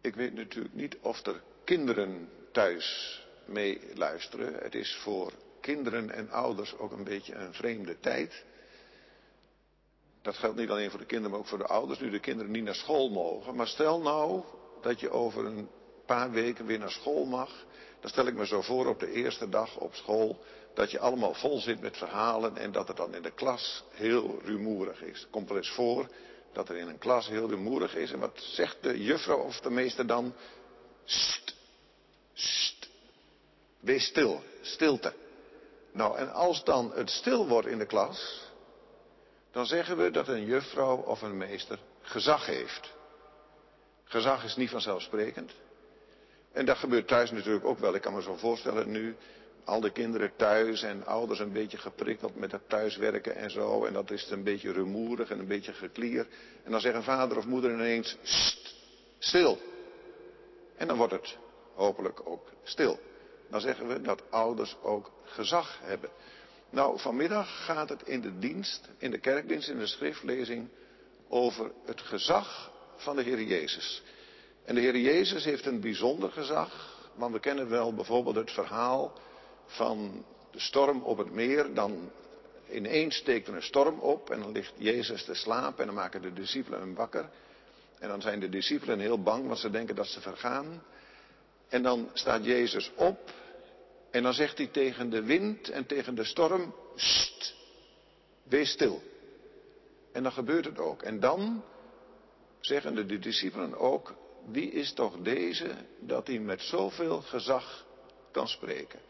Ik weet natuurlijk niet of er kinderen thuis meeluisteren. Het is voor kinderen en ouders ook een beetje een vreemde tijd. Dat geldt niet alleen voor de kinderen, maar ook voor de ouders. Nu de kinderen niet naar school mogen. Maar stel nou dat je over een paar weken weer naar school mag. Dan stel ik me zo voor op de eerste dag op school dat je allemaal vol zit met verhalen en dat het dan in de klas heel rumoerig is. Komt wel eens voor dat er in een klas heel rumoerig is en wat zegt de juffrouw of de meester dan? St, st, wees stil, stilte. Nou, en als dan het stil wordt in de klas, dan zeggen we dat een juffrouw of een meester gezag heeft. Gezag is niet vanzelfsprekend. En dat gebeurt thuis natuurlijk ook wel. Ik kan me zo voorstellen nu, al de kinderen thuis en ouders een beetje geprikkeld met het thuiswerken en zo. En dat is een beetje rumoerig en een beetje geklier. En dan zeggen vader of moeder ineens, stil. En dan wordt het hopelijk ook stil. Dan zeggen we dat ouders ook gezag hebben. Nou, vanmiddag gaat het in de dienst, in de kerkdienst, in de schriftlezing, over het gezag van de Heer Jezus. En de Heer Jezus heeft een bijzonder gezag, want we kennen wel bijvoorbeeld het verhaal van de storm op het meer. Dan ineens steekt er een storm op en dan ligt Jezus te slapen en dan maken de discipelen hem wakker. En dan zijn de discipelen heel bang, want ze denken dat ze vergaan. En dan staat Jezus op en dan zegt hij tegen de wind en tegen de storm, Sst, wees stil. En dan gebeurt het ook. En dan zeggen de discipelen ook, wie is toch deze dat hij met zoveel gezag kan spreken?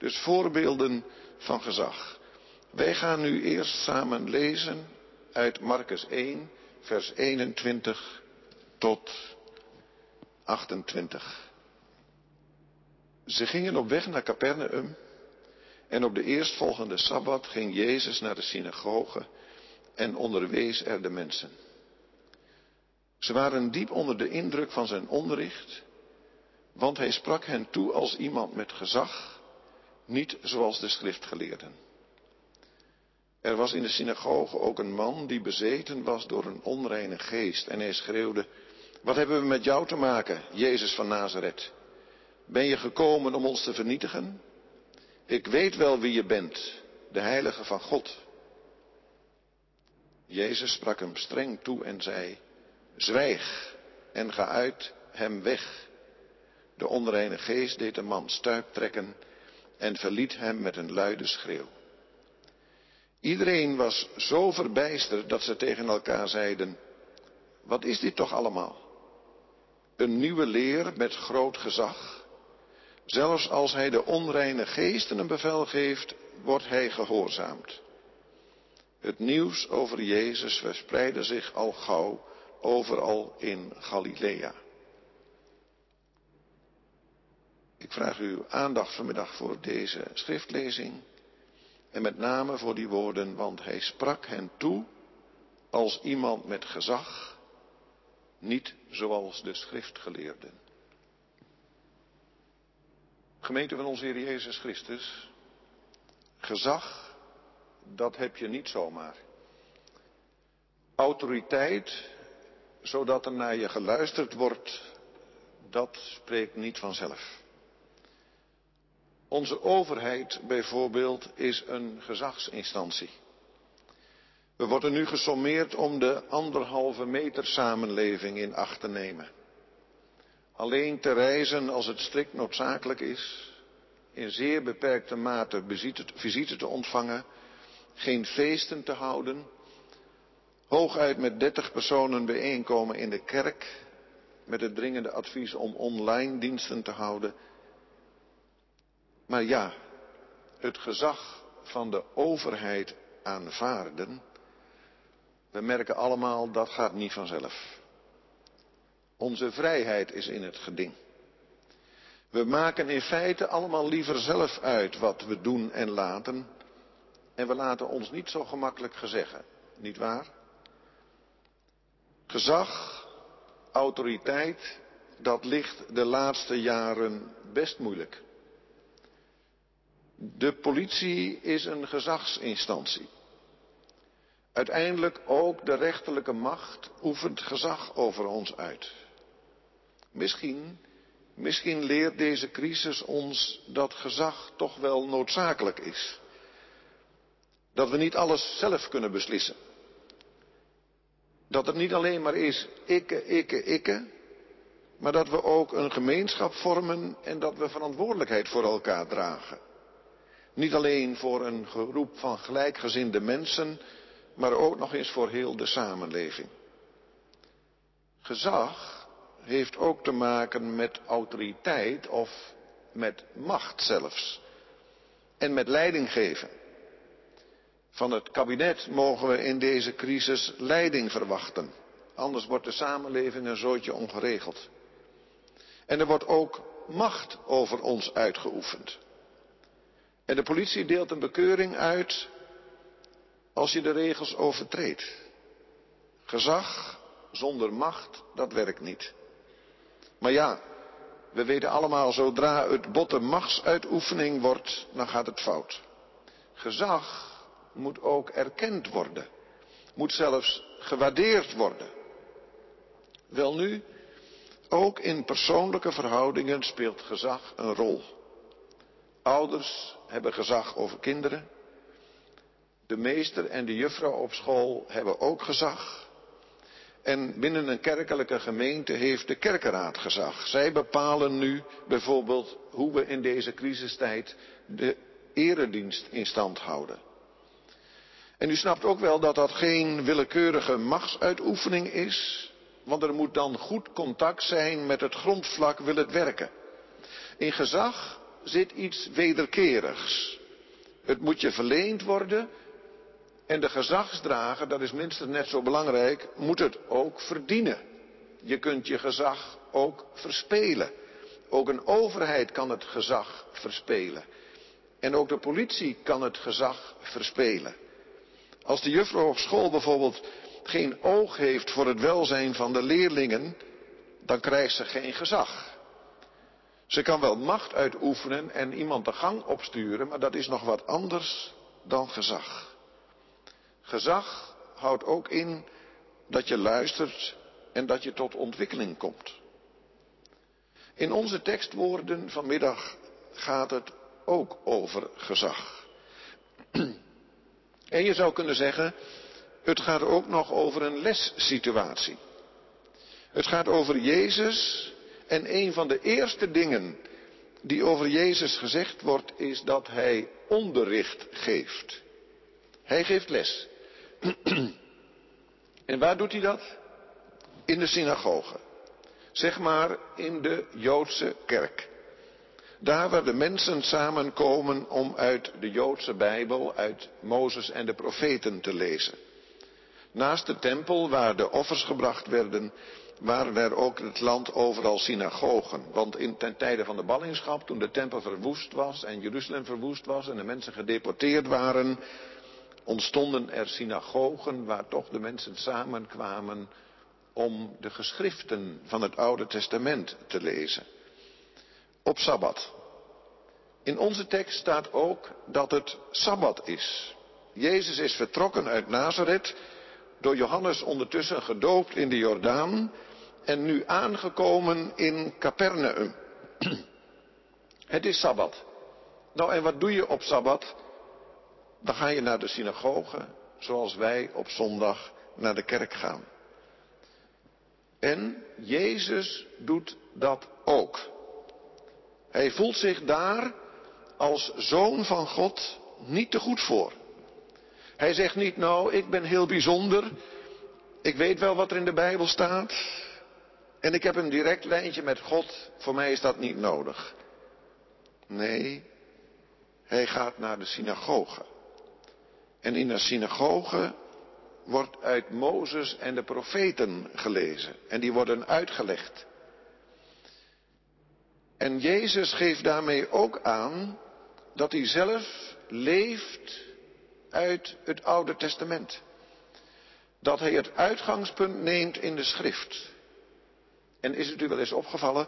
Dus voorbeelden van gezag. Wij gaan nu eerst samen lezen uit Marcus 1, vers 21 tot 28. Ze gingen op weg naar Capernaum en op de eerstvolgende Sabbat ging Jezus naar de synagoge en onderwees er de mensen. Ze waren diep onder de indruk van zijn onderricht, want hij sprak hen toe als iemand met gezag, niet zoals de schriftgeleerden. Er was in de synagoge ook een man die bezeten was door een onreine geest en hij schreeuwde, wat hebben we met jou te maken, Jezus van Nazareth? Ben je gekomen om ons te vernietigen? Ik weet wel wie je bent, de heilige van God. Jezus sprak hem streng toe en zei, Zwijg en ga uit hem weg. De onreine geest deed de man stuip trekken en verliet hem met een luide schreeuw. Iedereen was zo verbijsterd dat ze tegen elkaar zeiden, wat is dit toch allemaal? Een nieuwe leer met groot gezag. Zelfs als hij de onreine geesten een bevel geeft, wordt hij gehoorzaamd. Het nieuws over Jezus verspreidde zich al gauw overal in Galilea. Ik vraag uw aandacht vanmiddag voor deze schriftlezing en met name voor die woorden, want hij sprak hen toe als iemand met gezag, niet zoals de schriftgeleerden. Gemeente van onze Heer Jezus Christus, gezag, dat heb je niet zomaar. Autoriteit, zodat er naar je geluisterd wordt, dat spreekt niet vanzelf. Onze overheid bijvoorbeeld is een gezagsinstantie. We worden nu gesommeerd om de anderhalve meter samenleving in acht te nemen. Alleen te reizen als het strikt noodzakelijk is, in zeer beperkte mate visite te ontvangen, geen feesten te houden, hooguit met dertig personen bijeenkomen in de kerk, met het dringende advies om online diensten te houden. Maar ja, het gezag van de overheid aanvaarden, we merken allemaal dat gaat niet vanzelf. Onze vrijheid is in het geding. We maken in feite allemaal liever zelf uit wat we doen en laten. En we laten ons niet zo gemakkelijk gezeggen, niet waar? Gezag, autoriteit, dat ligt de laatste jaren best moeilijk. De politie is een gezagsinstantie. Uiteindelijk ook de rechterlijke macht oefent gezag over ons uit. Misschien, misschien leert deze crisis ons dat gezag toch wel noodzakelijk is. Dat we niet alles zelf kunnen beslissen. Dat het niet alleen maar is ikke, ikke, ikke, maar dat we ook een gemeenschap vormen en dat we verantwoordelijkheid voor elkaar dragen. Niet alleen voor een groep van gelijkgezinde mensen, maar ook nog eens voor heel de samenleving. Gezag heeft ook te maken met autoriteit of met macht zelfs. En met leiding geven. Van het kabinet mogen we in deze crisis leiding verwachten. Anders wordt de samenleving een zootje ongeregeld. En er wordt ook macht over ons uitgeoefend. En de politie deelt een bekeuring uit als je de regels overtreedt. Gezag zonder macht, dat werkt niet. Maar ja, we weten allemaal, zodra het botte machtsuitoefening wordt, dan gaat het fout. Gezag moet ook erkend worden, moet zelfs gewaardeerd worden. Welnu, ook in persoonlijke verhoudingen speelt gezag een rol. Ouders hebben gezag over kinderen. De meester en de juffrouw op school hebben ook gezag. En binnen een kerkelijke gemeente heeft de kerkenraad gezag. Zij bepalen nu bijvoorbeeld hoe we in deze crisistijd de eredienst in stand houden. En u snapt ook wel dat dat geen willekeurige machtsuitoefening is, want er moet dan goed contact zijn met het grondvlak wil het werken. In gezag zit iets wederkerigs. Het moet je verleend worden en de gezagsdrager, dat is minstens net zo belangrijk, moet het ook verdienen. Je kunt je gezag ook verspelen. Ook een overheid kan het gezag verspelen. En ook de politie kan het gezag verspelen. Als de juffrouw op school bijvoorbeeld geen oog heeft voor het welzijn van de leerlingen, dan krijgt ze geen gezag. Ze kan wel macht uitoefenen en iemand de gang opsturen, maar dat is nog wat anders dan gezag. Gezag houdt ook in dat je luistert en dat je tot ontwikkeling komt. In onze tekstwoorden vanmiddag gaat het ook over gezag. En je zou kunnen zeggen, het gaat ook nog over een lessituatie. Het gaat over Jezus en een van de eerste dingen die over Jezus gezegd wordt is dat hij onderricht geeft. Hij geeft les. en waar doet hij dat? In de synagoge. Zeg maar in de Joodse kerk. Daar waar de mensen samenkomen om uit de Joodse Bijbel, uit Mozes en de profeten te lezen. Naast de tempel waar de offers gebracht werden, waren er ook in het land overal synagogen. Want in, ten tijde van de ballingschap, toen de tempel verwoest was en Jeruzalem verwoest was en de mensen gedeporteerd waren, ontstonden er synagogen waar toch de mensen samenkwamen om de geschriften van het Oude Testament te lezen. Op Sabbat. In onze tekst staat ook dat het Sabbat is. Jezus is vertrokken uit Nazareth, door Johannes ondertussen gedoopt in de Jordaan en nu aangekomen in Capernaum. Het is Sabbat. Nou, en wat doe je op Sabbat? Dan ga je naar de synagoge, zoals wij op zondag naar de kerk gaan. En Jezus doet dat ook. Hij voelt zich daar als zoon van God niet te goed voor. Hij zegt niet, nou, ik ben heel bijzonder. Ik weet wel wat er in de Bijbel staat. En ik heb een direct lijntje met God. Voor mij is dat niet nodig. Nee, hij gaat naar de synagoge. En in de synagoge wordt uit Mozes en de profeten gelezen. En die worden uitgelegd. En Jezus geeft daarmee ook aan dat hij zelf leeft uit het Oude Testament. Dat hij het uitgangspunt neemt in de schrift. En is het u wel eens opgevallen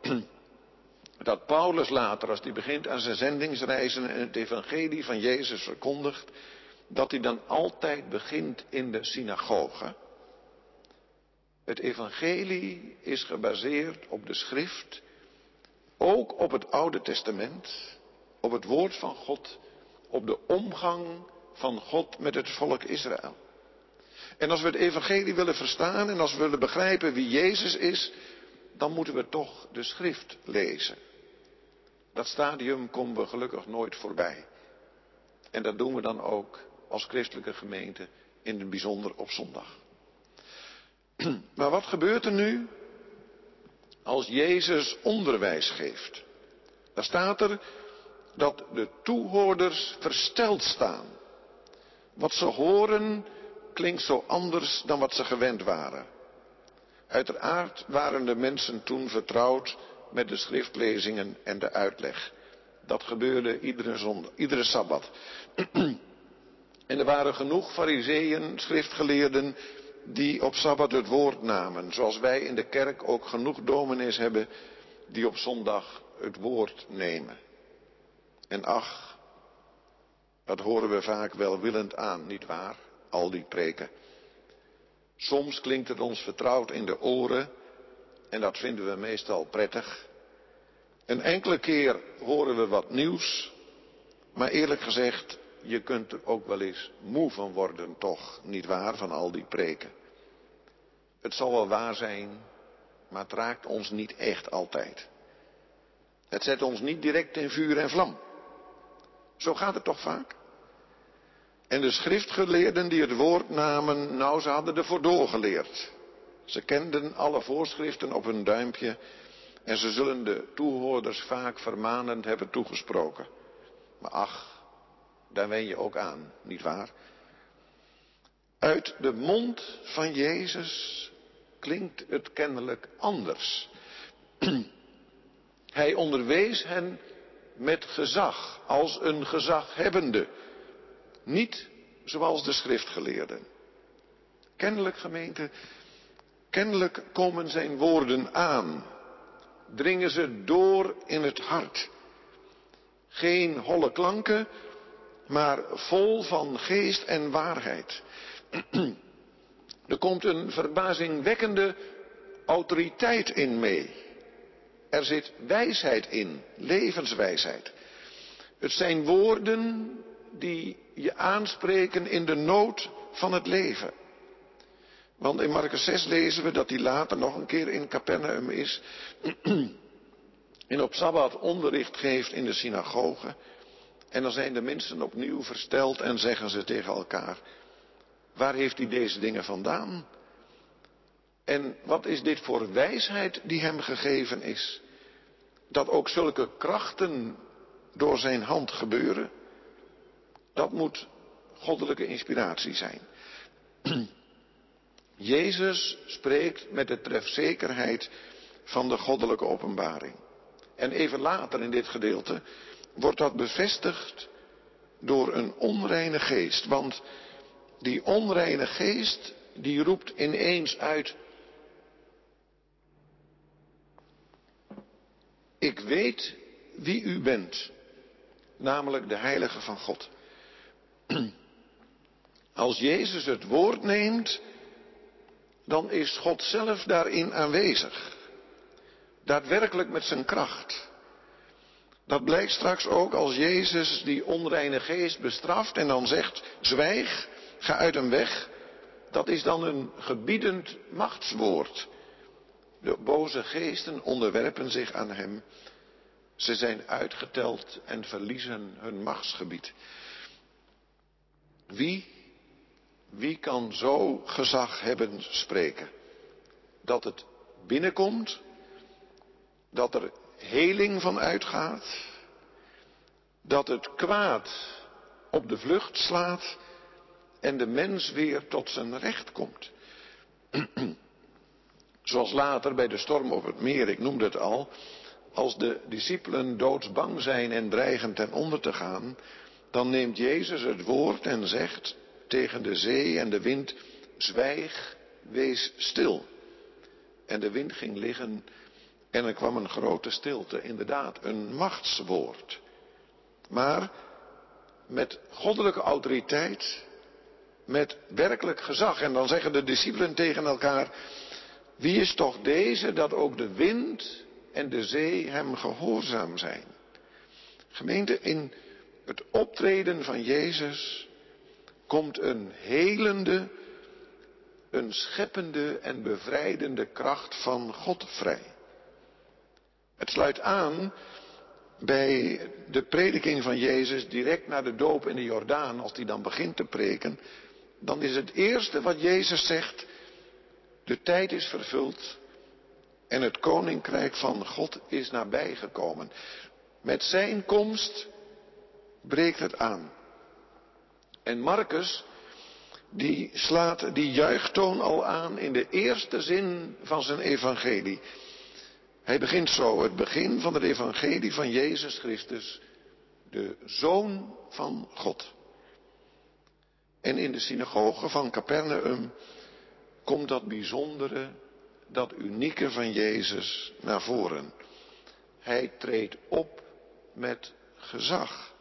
dat Paulus later, als hij begint aan zijn zendingsreizen en het evangelie van Jezus verkondigt, dat hij dan altijd begint in de synagoge? Het evangelie is gebaseerd op de schrift, ook op het Oude Testament, op het woord van God, op de omgang van God met het volk Israël. En als we het evangelie willen verstaan en als we willen begrijpen wie Jezus is, dan moeten we toch de schrift lezen. Dat stadium komen we gelukkig nooit voorbij. En dat doen we dan ook als christelijke gemeente in het bijzonder op zondag. Maar wat gebeurt er nu als Jezus onderwijs geeft? Daar staat er dat de toehoorders versteld staan. Wat ze horen klinkt zo anders dan wat ze gewend waren. Uiteraard waren de mensen toen vertrouwd met de schriftlezingen en de uitleg. Dat gebeurde iedere, zondag, iedere sabbat. en er waren genoeg fariseeën, schriftgeleerden, die op sabbat het woord namen. Zoals wij in de kerk ook genoeg dominees hebben die op zondag het woord nemen. En ach, dat horen we vaak welwillend aan, niet waar? Al die preken. Soms klinkt het ons vertrouwd in de oren en dat vinden we meestal prettig. Een enkele keer horen we wat nieuws, maar eerlijk gezegd, je kunt er ook wel eens moe van worden, toch, niet waar, van al die preken. Het zal wel waar zijn, maar het raakt ons niet echt altijd. Het zet ons niet direct in vuur en vlam. Zo gaat het toch vaak? En de schriftgeleerden die het woord namen, nou ze hadden ervoor doorgeleerd. Ze kenden alle voorschriften op hun duimpje en ze zullen de toehoorders vaak vermanend hebben toegesproken. Maar ach, daar wen je ook aan, niet waar? Uit de mond van Jezus klinkt het kennelijk anders. Hij onderwees hen met gezag, als een gezaghebbende. Niet zoals de schriftgeleerden. Kennelijk gemeente, kennelijk komen zijn woorden aan. Dringen ze door in het hart. Geen holle klanken, maar vol van geest en waarheid. Er komt een verbazingwekkende autoriteit in mee. Er zit wijsheid in, levenswijsheid. Het zijn woorden die je aanspreken in de nood van het leven. Want in Marcus 6 lezen we dat hij later nog een keer in Capernaum is. en op Sabbat onderricht geeft in de synagoge. En dan zijn de mensen opnieuw versteld en zeggen ze tegen elkaar. Waar heeft hij deze dingen vandaan? En wat is dit voor wijsheid die hem gegeven is? Dat ook zulke krachten door zijn hand gebeuren? Dat moet goddelijke inspiratie zijn. Jezus spreekt met de trefzekerheid van de goddelijke openbaring. En even later in dit gedeelte wordt dat bevestigd door een onreine geest. Want die onreine geest, die roept ineens uit. Ik weet wie u bent, namelijk de Heilige van God. Als Jezus het woord neemt, dan is God zelf daarin aanwezig. Daadwerkelijk met zijn kracht. Dat blijkt straks ook als Jezus die onreine geest bestraft en dan zegt, zwijg, ga uit hem weg. Dat is dan een gebiedend machtswoord. De boze geesten onderwerpen zich aan hem. Ze zijn uitgeteld en verliezen hun machtsgebied. Wie, wie kan zo gezag hebben spreken? Dat het binnenkomt, dat er heling van uitgaat, dat het kwaad op de vlucht slaat en de mens weer tot zijn recht komt. Zoals later bij de storm op het meer, ik noemde het al, als de discipelen doodsbang zijn en dreigen ten onder te gaan, dan neemt Jezus het woord en zegt tegen de zee en de wind, zwijg, wees stil. En de wind ging liggen en er kwam een grote stilte, inderdaad, een machtswoord. Maar met goddelijke autoriteit, met werkelijk gezag. En dan zeggen de discipelen tegen elkaar, Wie is toch deze dat ook de wind en de zee hem gehoorzaam zijn? Gemeente, in het optreden van Jezus komt een helende, een scheppende en bevrijdende kracht van God vrij. Het sluit aan bij de prediking van Jezus direct na de doop in de Jordaan, als hij dan begint te preken, dan is het eerste wat Jezus zegt, de tijd is vervuld en het koninkrijk van God is nabijgekomen. Met zijn komst breekt het aan. En Marcus, die slaat die juichtoon al aan in de eerste zin van zijn evangelie. Hij begint zo, het begin van het evangelie van Jezus Christus, de Zoon van God. En in de synagoge van Capernaum komt dat bijzondere, dat unieke van Jezus naar voren. Hij treedt op met gezag.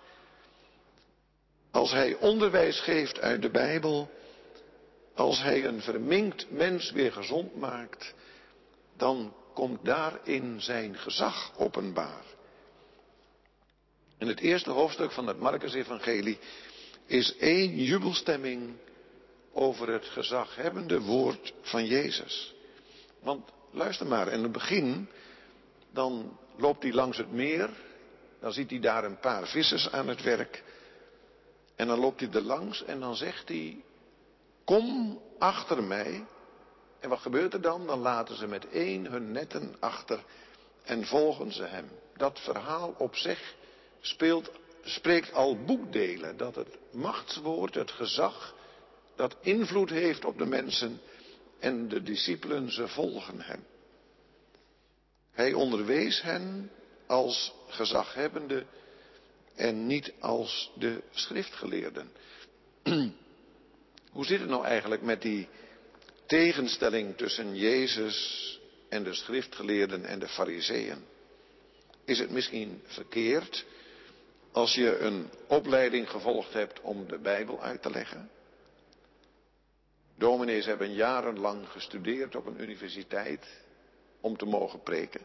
Als hij onderwijs geeft uit de Bijbel, als hij een verminkt mens weer gezond maakt, dan komt daarin zijn gezag openbaar. In het eerste hoofdstuk van het Marcus-evangelie is één jubelstemming over het gezaghebbende woord van Jezus. Want luister maar, in het begin, dan loopt hij langs het meer, dan ziet hij daar een paar vissers aan het werk. En dan loopt hij er langs en dan zegt hij, kom achter mij. En wat gebeurt er dan? Dan laten ze met één hun netten achter en volgen ze hem. Dat verhaal op zich speelt, spreekt al boekdelen. Dat het machtswoord, het gezag, dat invloed heeft op de mensen en de discipelen, ze volgen hem. Hij onderwees hen als gezaghebbende en niet als de schriftgeleerden. Hoe zit het nou eigenlijk met die tegenstelling tussen Jezus en de schriftgeleerden en de fariseeën? Is het misschien verkeerd als je een opleiding gevolgd hebt om de Bijbel uit te leggen? Dominees hebben jarenlang gestudeerd op een universiteit om te mogen preken.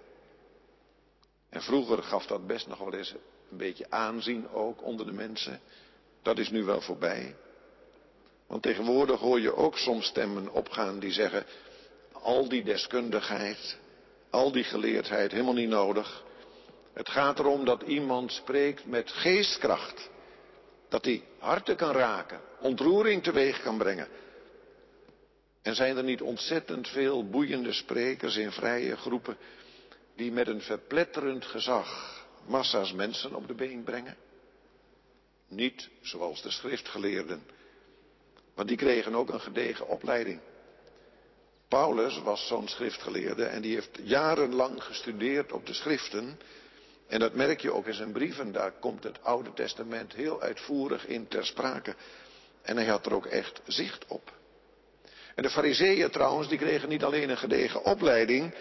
En vroeger gaf dat best nog wel eens een beetje aanzien ook onder de mensen. Dat is nu wel voorbij. Want tegenwoordig hoor je ook soms stemmen opgaan die zeggen, al die deskundigheid, al die geleerdheid helemaal niet nodig. Het gaat erom dat iemand spreekt met geestkracht. Dat hij harten kan raken, ontroering teweeg kan brengen. En zijn er niet ontzettend veel boeiende sprekers in vrije groepen die met een verpletterend gezag massa's mensen op de been brengen? Niet zoals de schriftgeleerden, want die kregen ook een gedegen opleiding. Paulus was zo'n schriftgeleerde en die heeft jarenlang gestudeerd op de schriften. En dat merk je ook in zijn brieven, daar komt het Oude Testament heel uitvoerig in ter sprake. En hij had er ook echt zicht op. En de fariseeën trouwens, die kregen niet alleen een gedegen opleiding,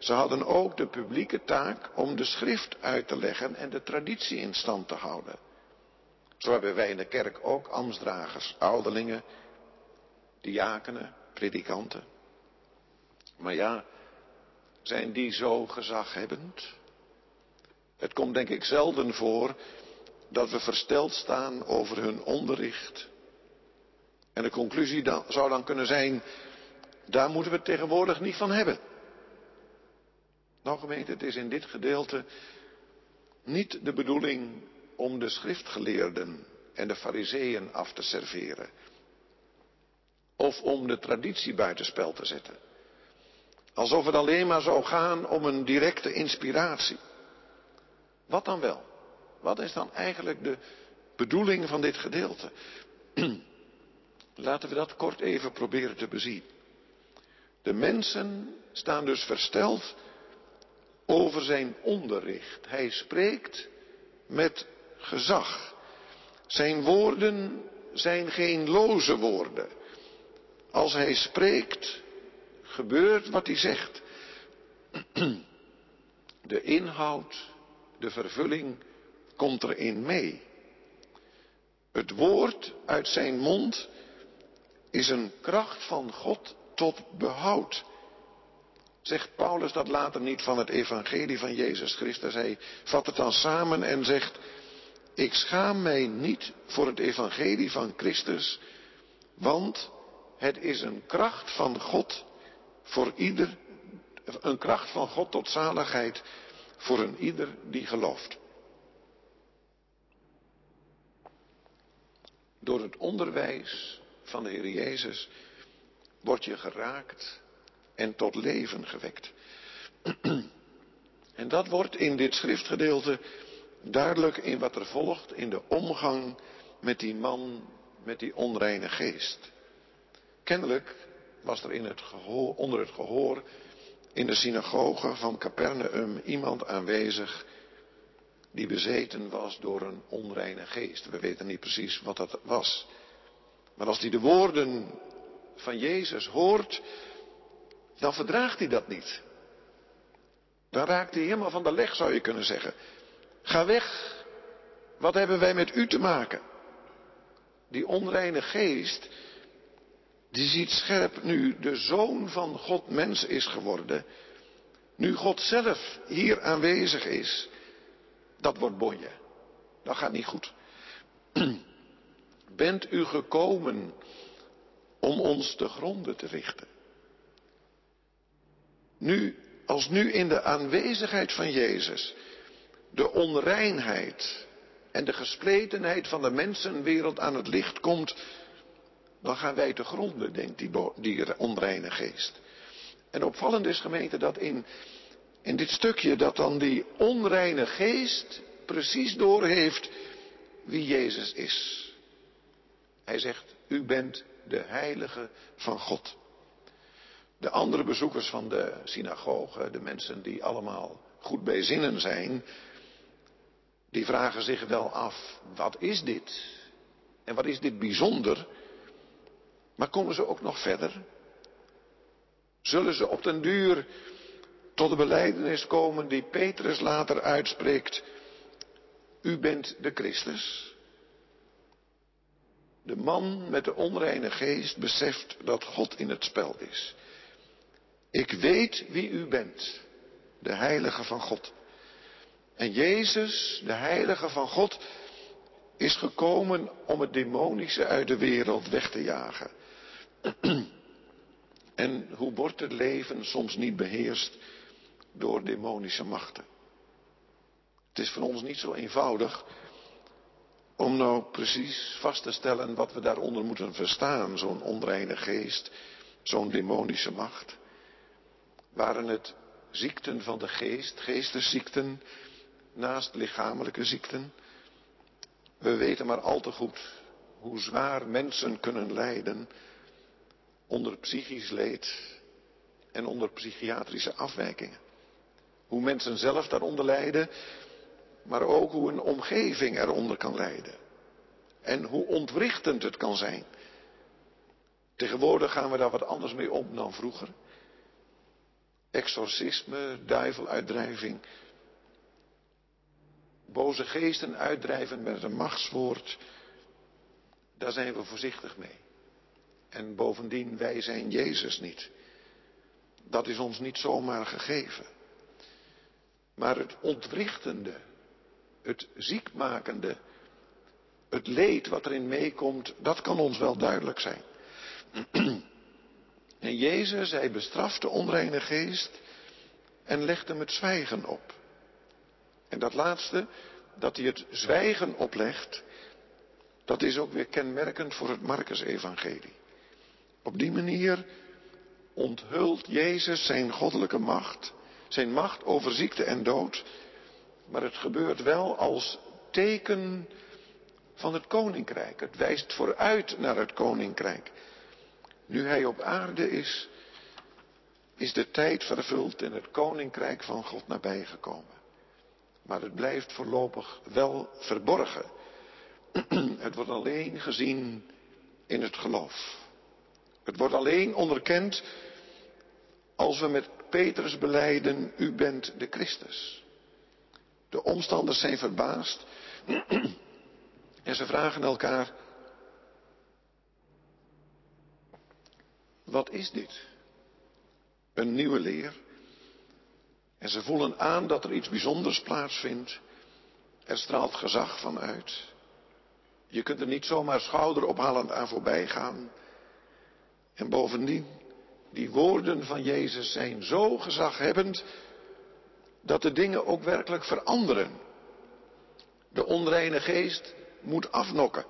ze hadden ook de publieke taak om de schrift uit te leggen en de traditie in stand te houden. Zo hebben wij in de kerk ook ambtsdragers, ouderlingen, diakenen, predikanten. Maar ja, zijn die zo gezaghebbend? Het komt denk ik zelden voor dat we versteld staan over hun onderricht. En de conclusie zou dan kunnen zijn, daar moeten we het tegenwoordig niet van hebben. Nou het is in dit gedeelte niet de bedoeling om de schriftgeleerden en de fariseeën af te serveren. Of om de traditie buitenspel te zetten. Alsof het alleen maar zou gaan om een directe inspiratie. Wat dan wel? Wat is dan eigenlijk de bedoeling van dit gedeelte? Laten we dat kort even proberen te bezien. De mensen staan dus versteld over zijn onderricht. Hij spreekt met gezag. Zijn woorden zijn geen loze woorden. Als hij spreekt, gebeurt wat hij zegt. De inhoud, de vervulling komt erin mee. Het woord uit zijn mond is een kracht van God tot behoud. Zegt Paulus dat later niet van het evangelie van Jezus Christus? Hij vat het dan samen en zegt, ik schaam mij niet voor het evangelie van Christus, want het is een kracht van God voor ieder, een kracht van God tot zaligheid voor een ieder die gelooft. Door het onderwijs van de Heer Jezus word je geraakt en tot leven gewekt. En dat wordt in dit schriftgedeelte duidelijk in wat er volgt in de omgang met die man met die onreine geest. Kennelijk was er in het gehoor, onder het gehoor in de synagoge van Capernaum iemand aanwezig die bezeten was door een onreine geest. We weten niet precies wat dat was. Maar als hij de woorden van Jezus hoort, dan verdraagt hij dat niet. Dan raakt hij helemaal van de leg, zou je kunnen zeggen. Ga weg. Wat hebben wij met u te maken? Die onreine geest, die ziet scherp nu de zoon van God mens is geworden. Nu God zelf hier aanwezig is. Dat wordt bonje. Dat gaat niet goed. Bent u gekomen om ons te gronden te richten? Nu, als nu in de aanwezigheid van Jezus de onreinheid en de gespletenheid van de mensenwereld aan het licht komt, dan gaan wij te gronden, denkt die, die onreine geest. En opvallend is gemeente dat in, in dit stukje dat dan die onreine geest precies doorheeft wie Jezus is. Hij zegt, u bent de heilige van God. De andere bezoekers van de synagoge, de mensen die allemaal goed bij zinnen zijn, die vragen zich wel af, wat is dit? En wat is dit bijzonder? Maar komen ze ook nog verder? Zullen ze op den duur tot de beleidenis komen die Petrus later uitspreekt? U bent de Christus. De man met de onreine geest beseft dat God in het spel is. Ik weet wie u bent, de heilige van God. En Jezus, de heilige van God, is gekomen om het demonische uit de wereld weg te jagen. en hoe wordt het leven soms niet beheerst door demonische machten? Het is voor ons niet zo eenvoudig om nou precies vast te stellen wat we daaronder moeten verstaan. Zo'n onreine geest, zo'n demonische macht. Waren het ziekten van de geest, geestesziekten, naast lichamelijke ziekten? We weten maar al te goed hoe zwaar mensen kunnen lijden onder psychisch leed en onder psychiatrische afwijkingen. Hoe mensen zelf daaronder lijden, maar ook hoe een omgeving eronder kan lijden. En hoe ontwrichtend het kan zijn. Tegenwoordig gaan we daar wat anders mee om dan vroeger. Exorcisme, duiveluitdrijving. Boze geesten uitdrijven met een machtswoord. Daar zijn we voorzichtig mee. En bovendien, wij zijn Jezus niet. Dat is ons niet zomaar gegeven. Maar het ontwrichtende, het ziekmakende, het leed wat erin meekomt, dat kan ons wel duidelijk zijn. En Jezus, hij bestraft de onreine geest en legt hem het zwijgen op. En dat laatste, dat hij het zwijgen oplegt, dat is ook weer kenmerkend voor het Marcus-evangelie. Op die manier onthult Jezus zijn goddelijke macht, zijn macht over ziekte en dood, maar het gebeurt wel als teken van het koninkrijk. Het wijst vooruit naar het koninkrijk. Nu hij op aarde is, is de tijd vervuld en het koninkrijk van God nabijgekomen. Maar het blijft voorlopig wel verborgen. Het wordt alleen gezien in het geloof. Het wordt alleen onderkend als we met Petrus beleiden, u bent de Christus. De omstanders zijn verbaasd en ze vragen elkaar, wat is dit? Een nieuwe leer? En ze voelen aan dat er iets bijzonders plaatsvindt. Er straalt gezag van uit. Je kunt er niet zomaar schouderophalend aan voorbij gaan. En bovendien, die woorden van Jezus zijn zo gezaghebbend dat de dingen ook werkelijk veranderen. De onreine geest moet afnokken.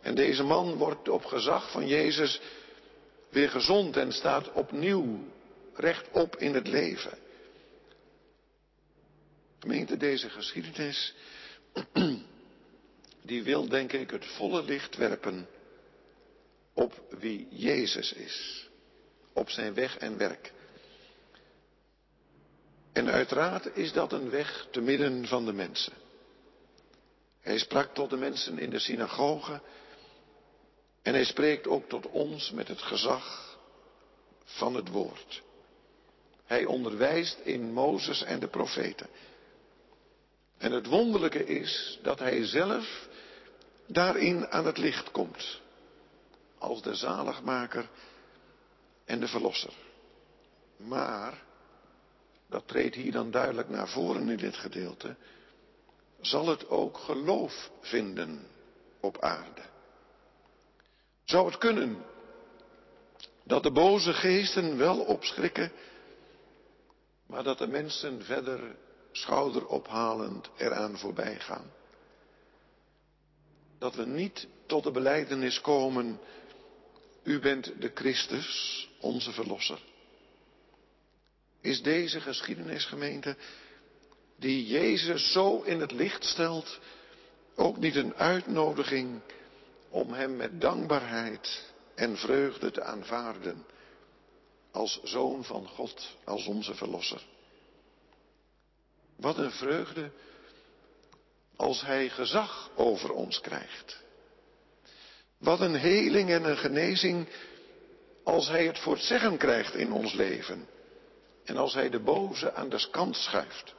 En deze man wordt op gezag van Jezus weer gezond en staat opnieuw rechtop in het leven. Gemeente, deze geschiedenis, die wil denk ik het volle licht werpen op wie Jezus is, op zijn weg en werk. En uiteraard is dat een weg te midden van de mensen. Hij sprak tot de mensen in de synagoge en hij spreekt ook tot ons met het gezag van het woord. Hij onderwijst in Mozes en de profeten. En het wonderlijke is dat hij zelf daarin aan het licht komt. Als de zaligmaker en de verlosser. Maar, dat treedt hier dan duidelijk naar voren in dit gedeelte, zal het ook geloof vinden op aarde. Zou het kunnen dat de boze geesten wel opschrikken, maar dat de mensen verder schouderophalend eraan voorbij gaan? Dat we niet tot de beleidenis komen, u bent de Christus, onze Verlosser. Is deze geschiedenisgemeente, die Jezus zo in het licht stelt, ook niet een uitnodiging om Hem met dankbaarheid en vreugde te aanvaarden als Zoon van God, als onze Verlosser. Wat een vreugde als Hij gezag over ons krijgt. Wat een heling en een genezing als Hij het voor het zeggen krijgt in ons leven. En als Hij de boze aan de kant schuift.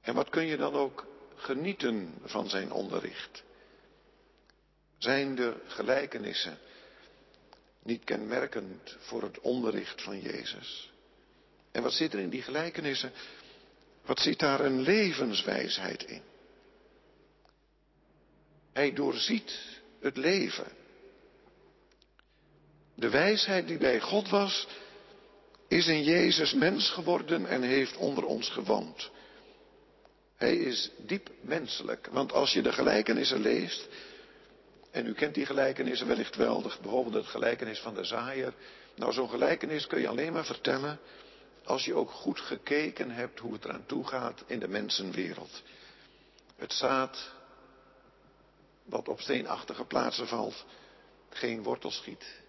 En wat kun je dan ook genieten van zijn onderricht? Zijn de gelijkenissen niet kenmerkend voor het onderricht van Jezus? En wat zit er in die gelijkenissen? Wat zit daar een levenswijsheid in? Hij doorziet het leven. De wijsheid die bij God was, is in Jezus mens geworden en heeft onder ons gewoond. Hij is diep menselijk, want als je de gelijkenissen leest, en u kent die gelijkenissen wellicht wel, bijvoorbeeld het gelijkenis van de zaaier. Nou, zo'n gelijkenis kun je alleen maar vertellen als je ook goed gekeken hebt hoe het eraan toe gaat in de mensenwereld. Het zaad wat op steenachtige plaatsen valt, geen wortel schiet.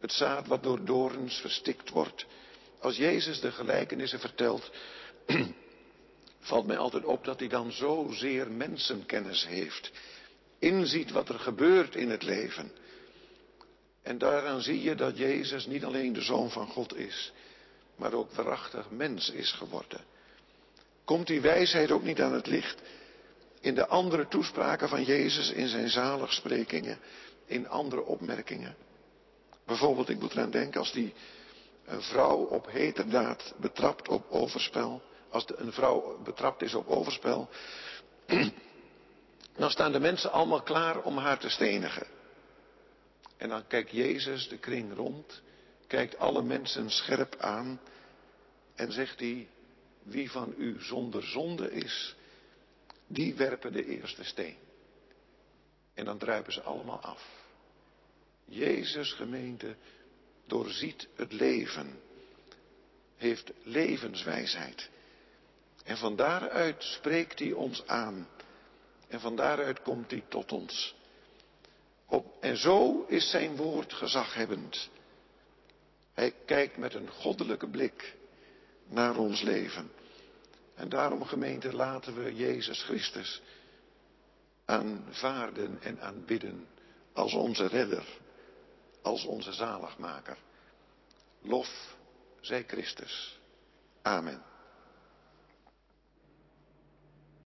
Het zaad wat door dorens verstikt wordt. Als Jezus de gelijkenissen vertelt, valt mij altijd op dat hij dan zozeer mensenkennis heeft inziet wat er gebeurt in het leven. En daaraan zie je dat Jezus niet alleen de Zoon van God is, maar ook waarachtig mens is geworden. Komt die wijsheid ook niet aan het licht in de andere toespraken van Jezus in zijn zaligsprekingen, in andere opmerkingen? Bijvoorbeeld, ik moet eraan denken, als die een vrouw op heterdaad betrapt op overspel, als de, een vrouw betrapt is op overspel, dan staan de mensen allemaal klaar om haar te stenigen. En dan kijkt Jezus de kring rond, kijkt alle mensen scherp aan en zegt hij, wie van u zonder zonde is, die werpen de eerste steen. En dan druipen ze allemaal af. Jezus gemeente doorziet het leven, heeft levenswijsheid. En van daaruit spreekt hij ons aan en van daaruit komt hij tot ons. Op, en zo is zijn woord gezaghebbend. Hij kijkt met een goddelijke blik naar ons leven. En daarom, gemeente, laten we Jezus Christus aanvaarden en aanbidden als onze redder, als onze zaligmaker. Lof zij Christus. Amen.